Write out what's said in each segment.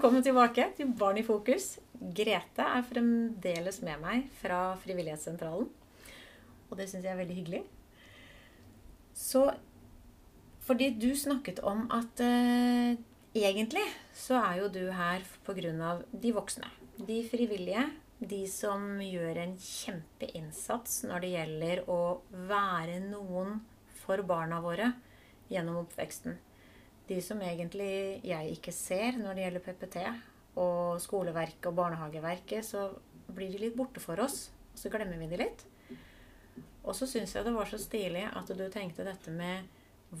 velkommen tilbake til Barn i fokus. Grete er fremdeles med meg fra Frivillighetssentralen. Og det syns jeg er veldig hyggelig. Så fordi du snakket om at eh, egentlig så er jo du her pga. de voksne. De frivillige. De som gjør en kjempeinnsats når det gjelder å være noen for barna våre gjennom oppveksten de som egentlig jeg ikke ser når det gjelder PPT og skoleverket og barnehageverket, så blir de litt borte for oss. Så glemmer vi de litt. Og så syns jeg det var så stilig at du tenkte dette med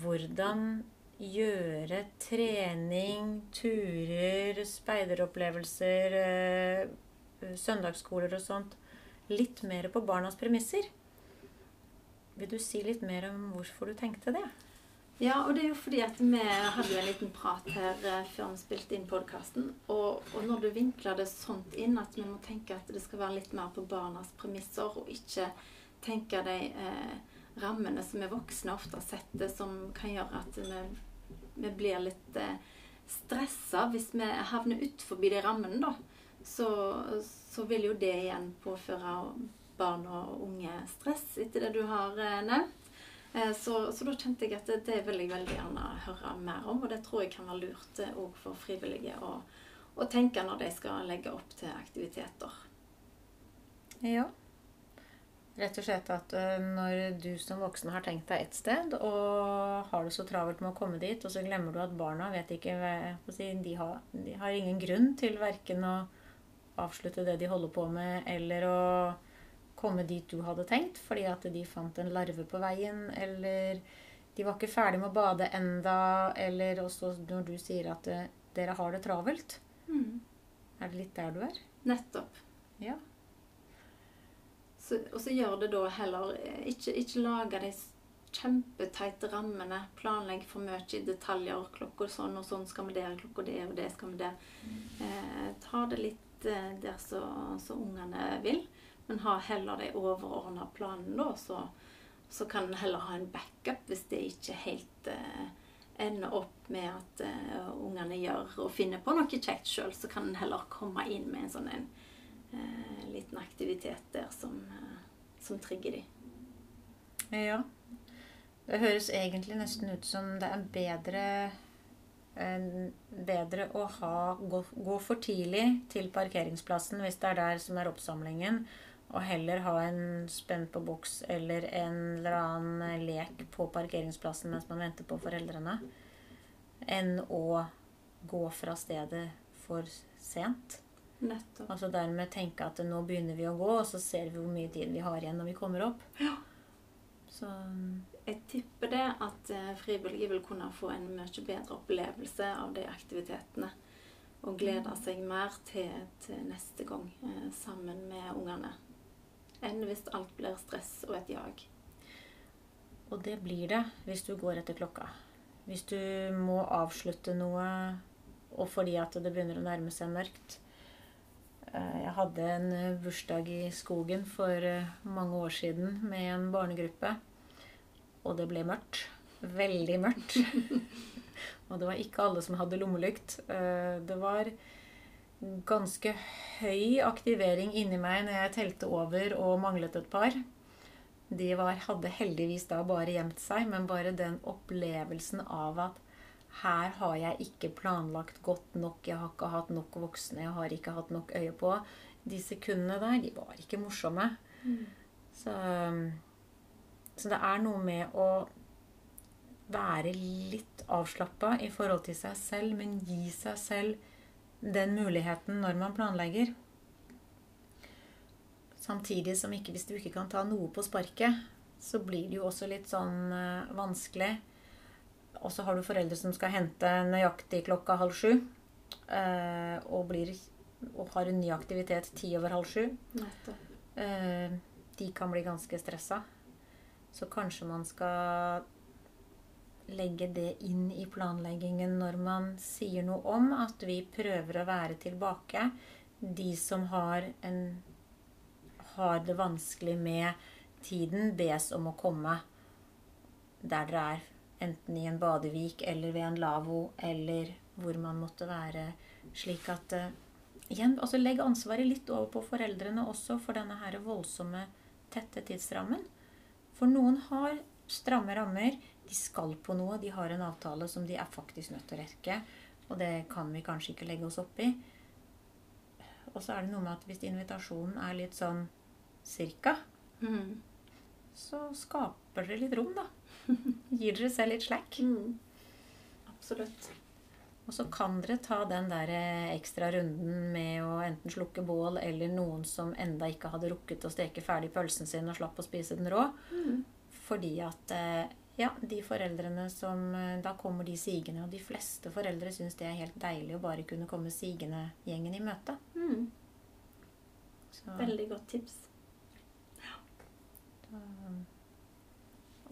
hvordan gjøre trening, turer, speideropplevelser, eh, søndagsskoler og sånt litt mer på barnas premisser. Vil du si litt mer om hvorfor du tenkte det? Ja, og det er jo fordi at vi hadde jo en liten prat her eh, før vi spilte inn podkasten. Og, og, når du vinkler det sånt inn at vi må tenke at det skal være litt mer på barnas premisser, og ikke tenke de eh, rammene som vi voksne ofte setter, som kan gjøre at vi, vi blir litt eh, stressa hvis vi havner utenfor de rammene, da. Så, så, vil jo det igjen påføre barn og unge stress, etter det du har eh, nevnt. Eh, så, så, da kjente jeg at det, det, vil jeg veldig gjerne høre mer om. Og det tror jeg kan være lurt òg eh, for frivillige å, å, tenke når de skal legge opp til aktiviteter. Ja. Rett og slett at eh, når du som voksen har tenkt deg ett sted, og har det så travelt med å komme dit, og så glemmer du at barna vet ikke De har, de har ingen grunn til verken å avslutte det de holder på med, eller å komme dit du hadde tenkt, fordi at de fant en larve på veien, eller de var ikke ferdig med å bade enda, eller også når du sier at uh, dere har det travelt. Mm. Er det litt der du er? Nettopp. Ja. Så, og så gjør det da heller eh, Ikke, ikke lage de kjempeteite rammene. Planlegg for mye i detaljer. Klokka sånn og sånn skal vi der, klokka det og det skal vi der. Mm. Eh, ta det litt eh, der så, så ungene vil. Men ha heller de overordna planene, da, så, så, kan en heller ha en backup hvis det ikke helt eh, ender opp med at eh, ungene gjør og finner på noe kjekt sjøl. Så kan en heller komme inn med en sånn en eh, liten aktivitet der som, eh, som trigger de. Ja. Det høres egentlig nesten ut som det er bedre bedre å ha, gå, gå, for tidlig til parkeringsplassen hvis det er der som er oppsamlingen, og heller ha en spenn på boks eller en eller annen lek på parkeringsplassen mens man venter på foreldrene, enn å gå fra stedet for sent. Nettopp. Altså dermed tenke at nå begynner vi å gå, og så ser vi hvor mye tid vi har igjen når vi kommer opp. Ja. Så jeg tipper det at eh, frivillige vil kunne få en mye bedre opplevelse av de aktivitetene. Og glede seg mer til, til neste gang eh, sammen med ungene enn hvis alt blir stress og et jag. Og det blir det hvis du går etter klokka. Hvis du må avslutte noe, og fordi at det begynner å nærme seg mørkt. Eh, jeg hadde en bursdag i skogen for eh, mange år siden med en barnegruppe. Og det ble mørkt. Veldig mørkt. og det var ikke alle som hadde lommelykt. Eh, det var ganske høy aktivering inni meg når jeg telte over og manglet et par. De var, hadde heldigvis da bare gjemt seg, men bare den opplevelsen av at her har jeg ikke planlagt godt nok, jeg har ikke hatt nok voksne, jeg har ikke hatt nok øye på. De sekundene der, de var ikke morsomme. Mm. Så, så det er noe med å være litt avslappa i forhold til seg selv, men gi seg selv den muligheten når man planlegger. Samtidig som ikke, hvis du ikke kan ta noe på sparket, så blir det jo også litt sånn uh, vanskelig. Og så har du foreldre som skal hente nøyaktig klokka halv sju. Uh, og, blir, og, har en ny aktivitet ti over halv sju. Uh, de kan bli ganske stressa. Så kanskje man skal legge det inn i planleggingen når man sier noe om at vi prøver å være tilbake. De som har, en, har det vanskelig med tiden, bes om å komme der dere er. Enten i en badevik eller ved en lavvo eller hvor man måtte være Slik at eh, igjen, altså Legg ansvaret litt over på foreldrene også for denne her voldsomme, tette tidsrammen. For noen har stramme rammer. De skal på noe. De har en avtale som de er faktisk nødt til å rekke. Og det kan vi kanskje ikke legge oss opp i. Og så er det noe med at hvis invitasjonen er litt sånn cirka, Mm. så skaper dere litt rom, da. Gir dere selv litt slack. Mm. Absolutt. Og så kan dere ta den der eh, ekstra runden med å enten slukke bål, eller noen som enda ikke hadde rukket å steke ferdig pølsen sin og slapp å spise den rå. Mm. Fordi at eh, ja, de foreldrene som eh, Da kommer de sigende, og de fleste foreldre syns det er helt deilig å bare kunne komme sigende-gjengen i møte. Mm. Veldig godt tips. um,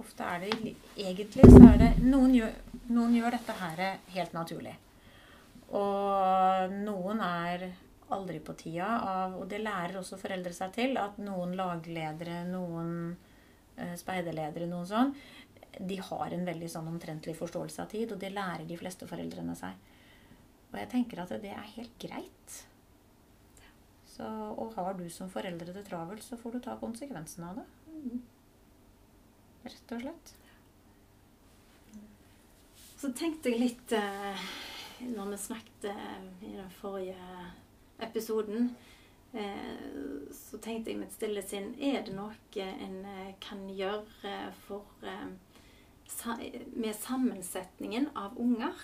ofte er det Egentlig så er det Noen gjør, noen gjør dette her helt naturlig. Og noen er aldri på tida av Og det lærer også foreldre seg til at noen lagledere, noen eh, speiderledere, noen sånn, de har en veldig sånn omtrentlig forståelse av tid, og det lærer de fleste foreldrene seg. Og jeg tenker at det er helt greit. Så, og har du som foreldre det travelt, så får du ta konsekvensen av det. Rett og slett. Så tenkte jeg litt eh, Når vi snakket eh, i den forrige episoden, eh, så tenkte jeg med mitt stille sinn Er det noe en kan gjøre for Med sammensetningen av unger?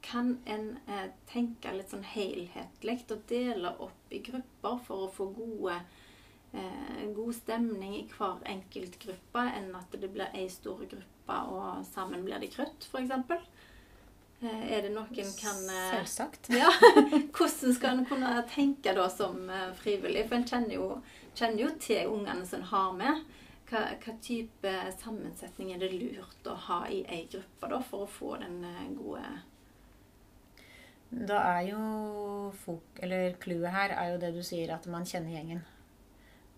Kan en eh, tenke litt sånn helhetlig og dele opp i grupper for å få gode eh, god stemning i hver enkelt gruppe, enn at det blir ei stor gruppe og sammen blir de krøtt, f.eks. Eh, er det noen kan eh, Selvsagt. ja, Hvordan skal en kunne tenke da som frivillig? For en kjenner jo, kjenner jo til ungene som en har med. Hva, type sammensetning er det lurt å ha i ei gruppe da, for å få den eh, gode Da er jo fok, eller clouet her er jo det du sier, at man kjenner gjengen.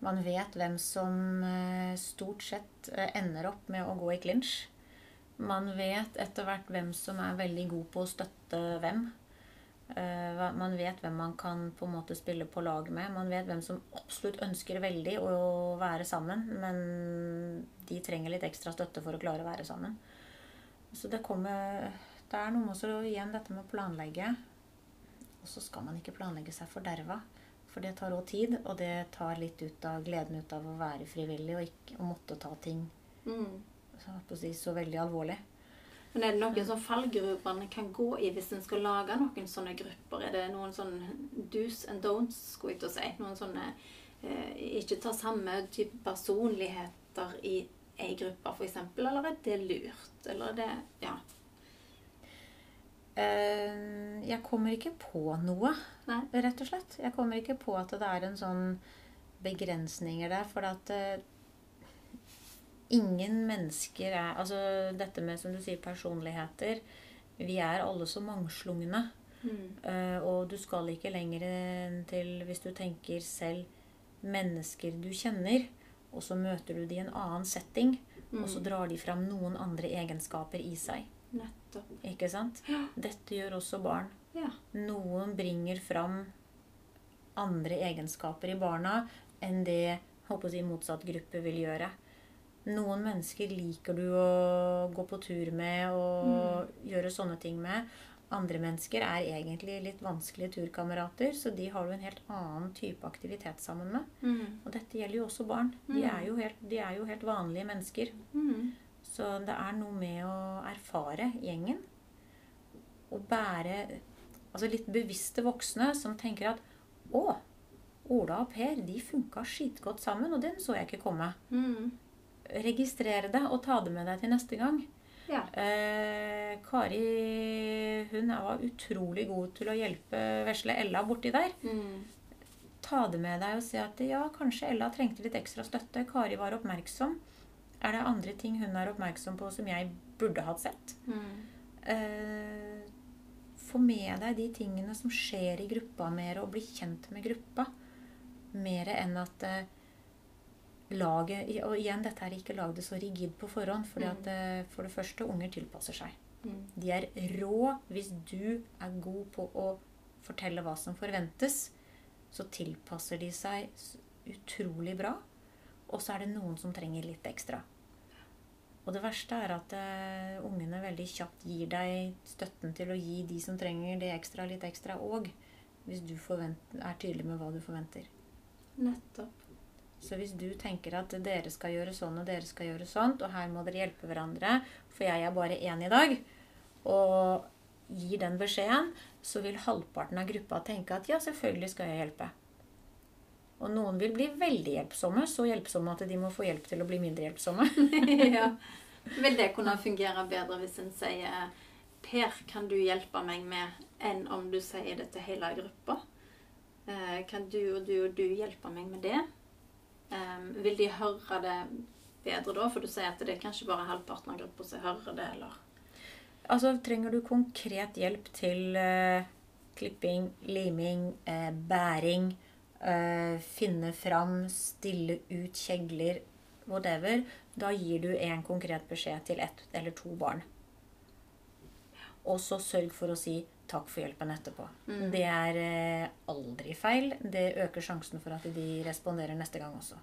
Man vet hvem som eh, stort sett eh, ender opp med å gå i clinch. Man vet etter hvert hvem som er veldig god på å støtte hvem. Eh, Man vet hvem man kan på en måte spille på lag med. Man vet hvem som absolutt ønsker veldig å være sammen, men de trenger litt ekstra støtte for å klare å være sammen. Så det kommer Det er noe med også igjen dette med å planlegge. Og så skal man ikke planlegge seg forderva. For det tar òg tid, og det tar litt ut av gleden ut av å være frivillig og ikke å måtte ta ting mm. så, si, så veldig alvorlig. Men er det noen sånn fallgruver en kan gå i hvis en skal lage noen sånne grupper? Er det noen sånne do's and don'ts, skulle jeg til å si? Noen sånne eh, Ikke ta samme type personligheter i ei gruppe, f.eks., eller er det lurt? Eller er det Ja. Eh, Jeg kommer ikke på noe, Nei. rett og slett. Jeg kommer ikke på at det er en sånn begrensninger der, for at eh, ingen mennesker er Altså dette med, som du sier, personligheter. Vi er alle så mangslungne. Mm. Uh, og du skal ikke lenger enn til, hvis du tenker selv, mennesker du kjenner, og så møter du de i en annen setting, og så Mm. drar de fram noen andre egenskaper i seg. Nettopp. Ikke sant? Ja. Dette gjør også barn. Ja. Noen bringer fram andre egenskaper i barna enn det håper å si, motsatt gruppe vil gjøre. Noen mennesker liker du å gå på tur med og gjøre sånne ting med. Andre mennesker er egentlig litt vanskelige turkamerater, så de har du en helt annen type aktivitet sammen med. Mm. Og dette gjelder jo også barn. De Mm. er jo helt, de er jo helt vanlige mennesker. Mm. Så det er noe med å erfare gjengen. Og bære Altså litt bevisste voksne som tenker at Å, Ola og Per de funka skitgodt sammen, og den så jeg ikke komme. Mm. Registrere det og ta det med deg til neste gang. Ja. Eh, Kari hun var utrolig god til å hjelpe vesle Ella borti der. Mm. Ta det med deg og si at ja, kanskje Ella trengte litt ekstra støtte. Kari var oppmerksom. Er det andre ting hun er oppmerksom på som jeg burde hatt sett? Mm. Eh, få med deg de tingene som skjer i gruppa mer, og bli kjent med gruppa. Mer enn at eh, laget Og igjen, dette er ikke lagd så rigid på forhånd. fordi Mm. at eh, For det første, unger tilpasser seg. Mm. De er rå hvis du er god på å fortelle hva som forventes, så tilpasser de seg utrolig bra. Og så er det noen som trenger litt ekstra. Og det verste er at uh, ungene veldig kjapt gir deg støtten til å gi de som trenger det ekstra, litt ekstra òg. Hvis du er tydelig med hva du forventer. Nettopp. Så hvis du tenker at dere skal gjøre sånn og dere skal gjøre sånt, og her må dere hjelpe hverandre, for jeg er bare én i dag, og gir den beskjeden, så vil halvparten av gruppa tenke at ja, selvfølgelig skal jeg hjelpe. Og noen vil bli veldig hjelpsomme, så hjelpsomme at de må få hjelp til å bli mindre hjelpsomme. ja. Vil det kunne fungere bedre hvis en sier Per, kan du hjelpe meg med, enn om du sier det til hele gruppa? Eh, kan du og du og du hjelpe meg med det? Eh, vil de høre det bedre da? For du sier at det er kanskje bare halvparten av gruppa som hører det, eller? Altså, trenger du konkret hjelp til uh, klipping, liming, uh, bæring, uh, finne fram, stille ut kjegler, whatever, da gir du en konkret beskjed til ett eller to barn. Og så sørg for å si takk for hjelpen etterpå. Mm. Det er eh, aldri feil. Det øker sjansen for at de responderer neste gang også.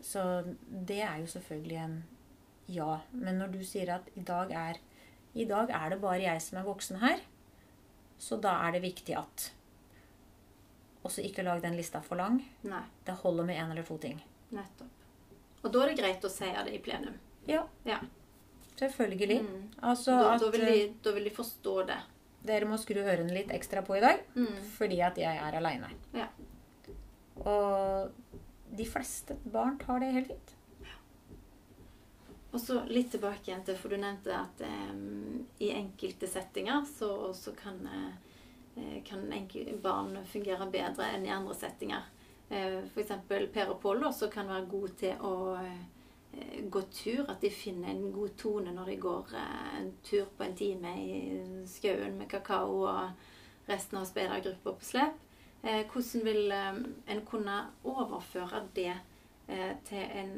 Så det er jo selvfølgelig en ja. Men når du sier at i dag er i dag er det bare jeg som er voksen her, så da er det viktig at Og så ikke lag den lista for lang. Nei, Det holder med én eller to ting. nettopp. Og da er det greit å si det i plenum. Ja, Ja. selvfølgelig. Mm. Altså Da, at da, vil eh, de, da vil de forstå det. Dere må skru ørene litt ekstra på i dag Mm. fordi at jeg er aleine. Ja. Og de fleste barn tar det helt fint. Og så litt tilbake igjen til, for du nevnte at eh, i enkelte settinger så, så kan, eh, kan enkel, barn fungere bedre enn i andre settinger. Eh, F.eks. Per og Pål kan være gode til å gå tur. At de finner en god tone når de går eh, en tur på en time i skauen med kakao og resten av speidergruppa på slep. Eh, hvordan vil eh, en kunne overføre det eh, til en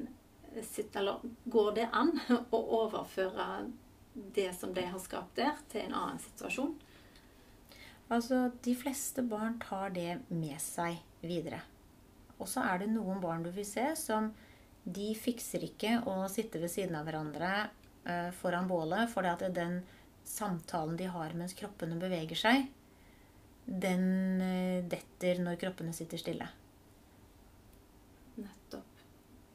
sitt, eller går det an å overføre det som de har skapt der, til en annen situasjon? Altså, de fleste barn tar det med seg videre. Og så er det noen barn du vil se som de fikser ikke å sitte ved siden av hverandre eh, foran bålet, for at den samtalen de har mens kroppene beveger seg, den eh, detter når kroppene sitter stille. Nettopp.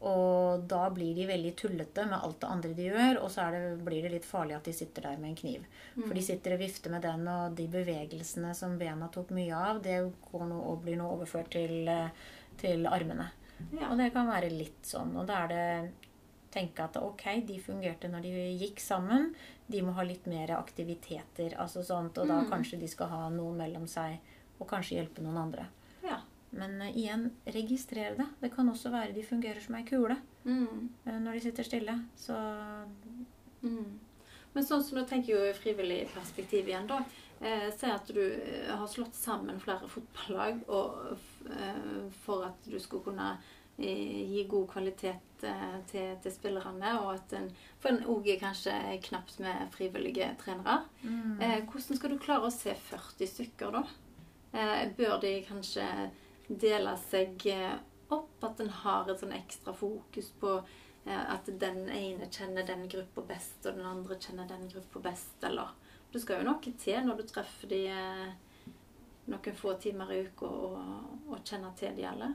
Og da blir de veldig tullete med alt det andre de gjør, og så er det, blir det litt farlig at de sitter der med en kniv. For de sitter og vifter med den, og de bevegelsene som bena tok mye av, det går nå og blir nå overført til, eh, til armene. Ja. Og det kan være litt sånn. Og da er det tenke at ok, de fungerte når de gikk sammen. De må ha litt mer aktiviteter, altså sånt, og da Mm. kanskje de skal ha noen mellom seg, og kanskje hjelpe noen andre. ja. Men uh, igjen, registrer det. Det kan også være de fungerer som ei kule Mm. uh, når de sitter stille. Så Mm. Men sånn som du tenker jo frivillig perspektiv igjen, da. Eh, Si at du eh, har slått sammen flere fotballag og, eh, for at du skulle kunne eh, gi god kvalitet til, til spillerne, og at en, for en òg er kanskje knapt med frivillige trenere. mm. Eh, hvordan skal du klare å se 40 stykker, da? Eh, bør de kanskje dele seg opp? At en har et sånn ekstra fokus på eh, at den ene kjenner den gruppa best, og den andre kjenner den gruppa best, eller Det skal jo noe til når du treffer de eh, noen få timer i uka og, og kjenner til de alle.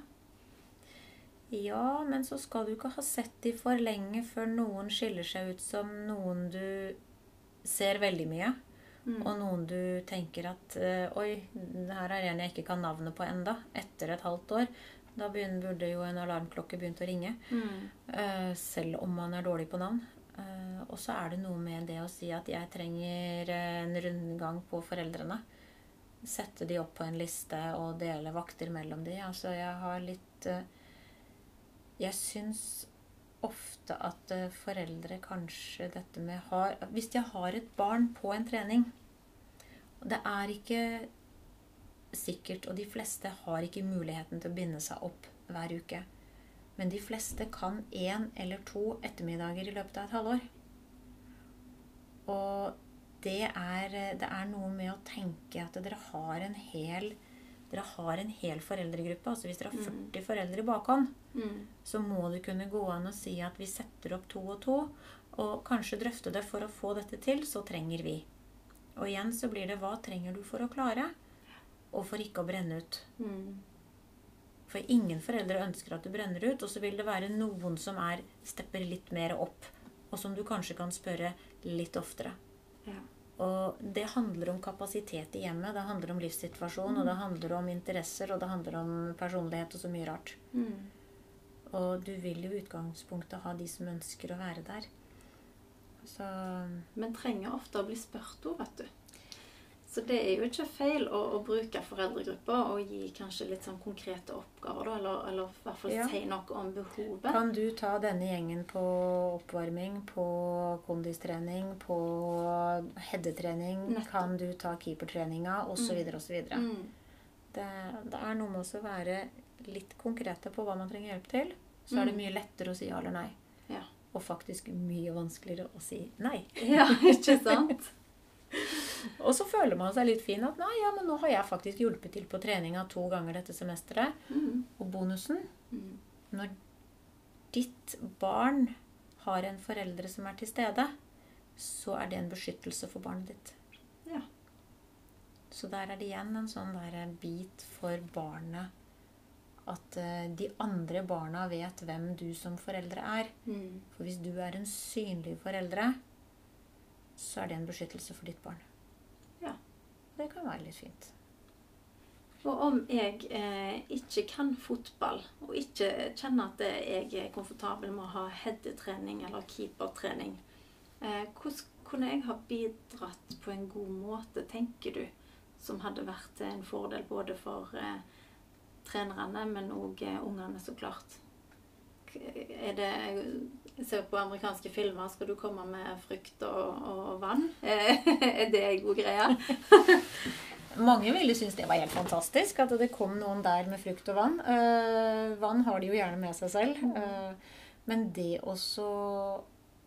Ja, men så skal du ikke ha sett de for lenge før noen skiller seg ut som noen du ser veldig mye. Mm. Og noen du tenker at eh, Oi, her er en jeg ikke kan navnet på enda, etter et halvt år. Da burde jo en alarmklokke begynt å ringe. Mm. eh, selv om man er dårlig på navn. Eh, og så er det noe med det å si at jeg trenger en rundgang på foreldrene. Sette de opp på en liste og dele vakter mellom de. Altså, jeg har litt eh, Jeg syns ofte at eh, foreldre kanskje dette med har Hvis jeg har et barn på en trening Det er ikke sikkert, og de fleste har ikke muligheten til å binde seg opp hver uke. Men de fleste kan én eller to ettermiddager i løpet av et halvår. Og det er, det er noe med å tenke at dere har en hel dere har en hel foreldregruppe. altså Hvis dere har 40 foreldre i bakhånd, Mm. så må det kunne gå an å si at vi setter opp to og to, og kanskje drøfte det for å få dette til, så trenger vi. Og igjen så blir det hva trenger du for å klare, og for ikke å brenne ut. Mm. For ingen foreldre ønsker at du brenner ut, og så vil det være noen som er stepper litt mer opp, og som du kanskje kan spørre litt oftere. Ja. Og det handler om kapasitet i hjemmet, det handler om livssituasjon, og det handler om interesser, og det handler om personlighet og så mye rart. Mm. Og du vil jo i utgangspunktet ha de som ønsker å være der. Så Men trenger ofte å bli spurt òg, vet du. Så det er jo ikke feil å, å bruke foreldregrupper og gi kanskje litt sånn konkrete oppgaver, da, eller, eller i hvert fall Ja. si noe om behovet. kan du ta denne gjengen på oppvarming, på kondistrening, på headetrening? Nettopp. Kan du ta keepertreninga, osv., Mm. osv.? Mm. Det, det er noe med å være litt konkrete på hva man trenger hjelp til. Så er det Mm. mye lettere å si ja eller nei. Ja. Og faktisk mye vanskeligere å si nei. ja, ikke sant? Og så føler man seg litt fin at nei, ja, men nå har jeg faktisk hjulpet til på treninga to ganger dette semesteret. Mm. Og bonusen Mm. når ditt barn har en foreldre som er til stede, så er det en beskyttelse for barnet ditt. Ja. Så der er det igjen en sånn der bit for barnet at eh, de andre barna vet hvem du som foreldre er. Mm. For hvis du er en synlig foreldre, så er det en beskyttelse for ditt barn. Det kan være litt fint. Og om jeg eh, ikke kan fotball, og ikke kjenner at jeg er komfortabel med å ha headetrening eller keepertrening, eh, hvordan kunne jeg ha bidratt på en god måte, tenker du, som hadde vært en fordel både for eh, trenerne, men òg eh, ungene, så klart? Er det Jeg ser på amerikanske filmer. Skal du komme med frukt og, og vann? Er det en god greie? Mange ville synes det var helt fantastisk at det kom noen der med frukt og vann. Uh, vann har de jo gjerne med seg selv. Uh, men det også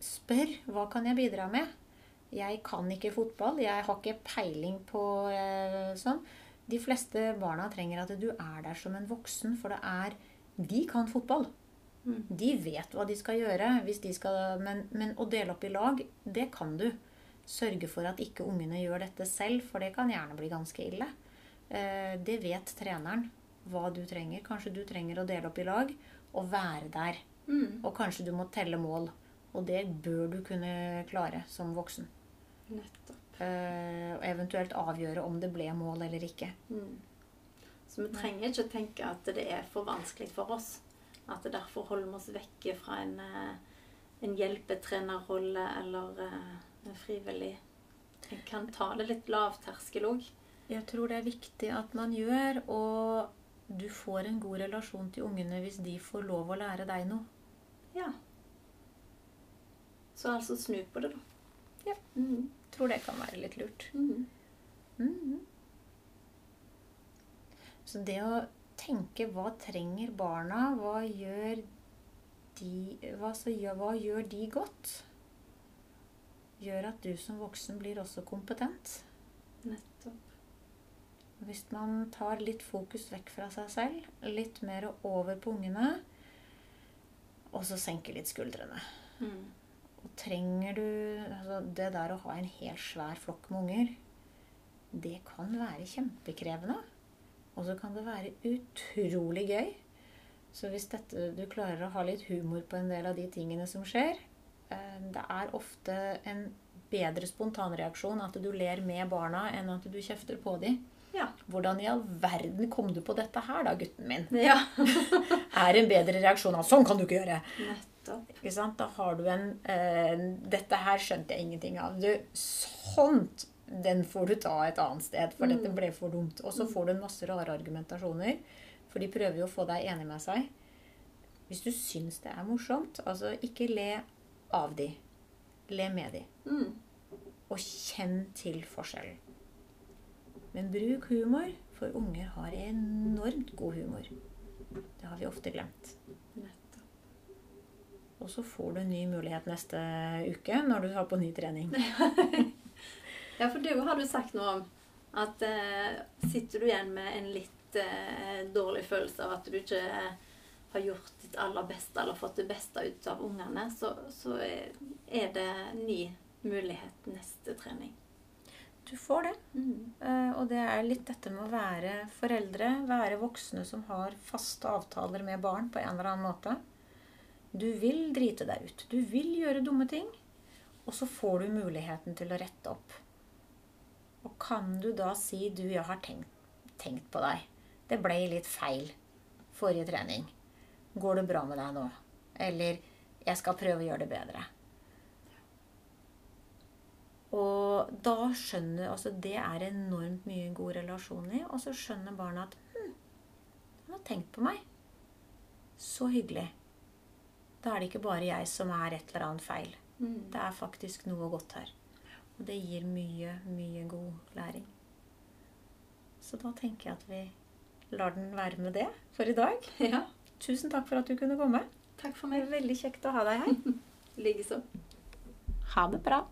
spør hva kan jeg bidra med? Jeg kan ikke fotball. Jeg har ikke peiling på uh, sånn. De fleste barna trenger at du er der som en voksen, for det er De kan fotball. Mm. De vet hva de skal gjøre, hvis de skal, men, men å dele opp i lag, det kan du. Sørge for at ikke ungene gjør dette selv, for det kan gjerne bli ganske ille. Eh, Det vet treneren hva du trenger. Kanskje du trenger å dele opp i lag og være der. Mm. Og kanskje du må telle mål. Og det bør du kunne klare som voksen. Nettopp. Eh, Og eventuelt avgjøre om det ble mål eller ikke. Mm. Så vi trenger ikke tenke at det er for vanskelig for oss. At det derfor holder vi oss vekke fra en, eh, en hjelpetrenerrolle eller eh, en frivillig. Jeg kan ta det litt lavterskel òg. Jeg tror det er viktig at man gjør, og du får en god relasjon til ungene hvis de får lov å lære deg noe. Ja. Så altså snu på det, da. Ja. Mm. tror det kan være litt lurt. Mm. Mhm. Så det å tenke hva trenger barna, hva gjør de, hva, så gjør, hva gjør de godt, gjør at du som voksen blir også kompetent. Nettopp. Hvis man tar litt fokus vekk fra seg selv, litt mer over på ungene, og så senker litt skuldrene. Mm. Og trenger du altså Det der å ha en helt svær flokk med unger, det kan være kjempekrevende. Og så kan det være utrolig gøy. Så hvis dette, du klarer å ha litt humor på en del av de tingene som skjer eh, Det er ofte en bedre spontanreaksjon at du ler med barna, enn at du kjefter på dem. Ja. Hvordan i all verden kom du på dette her, da, gutten min? ja. Er en bedre reaksjon av 'sånn kan du ikke gjøre'. Nettopp. Ikke sant? Da har du en eh, 'Dette her skjønte jeg ingenting av'. Du, sånt! Den får du ta et annet sted, for dette ble for dumt. Og så får du en masse rare argumentasjoner, for de prøver jo å få deg enig med seg. Hvis du syns det er morsomt, altså ikke le av de. Le med de. Mm. Og kjenn til forskjellen. Men bruk humor, for unger har enormt god humor. Det har vi ofte glemt. Og så får du en ny mulighet neste uke når du har på ny trening. Ja, for det har du sagt noe om. At eh, sitter du igjen med en litt eh, dårlig følelse av at du ikke har gjort ditt aller beste eller fått det beste ut av ungene, så, så er det ny mulighet neste trening. Du får det. Mm. Uh, og det er litt dette med å være foreldre, være voksne som har faste avtaler med barn på en eller annen måte. Du vil drite deg ut. Du vil gjøre dumme ting. Og så får du muligheten til å rette opp. Og kan du da si du, jeg har tenkt, tenkt på deg. Det ble litt feil forrige trening. Går det bra med deg nå? Eller jeg skal prøve å gjøre det bedre. Og da skjønner Altså, det er enormt mye god relasjon i. Og så skjønner barna at hm, han har tenkt på meg. Så hyggelig. Da er det ikke bare jeg som er et eller annet feil. Mm. Det er faktisk noe godt her. Og det gir mye, mye god læring. Så da tenker jeg at vi lar den være med det for i dag. Ja. Tusen takk for at du kunne komme. Takk for meg. Veldig kjekt å ha deg her. Likeså. Ha det bra.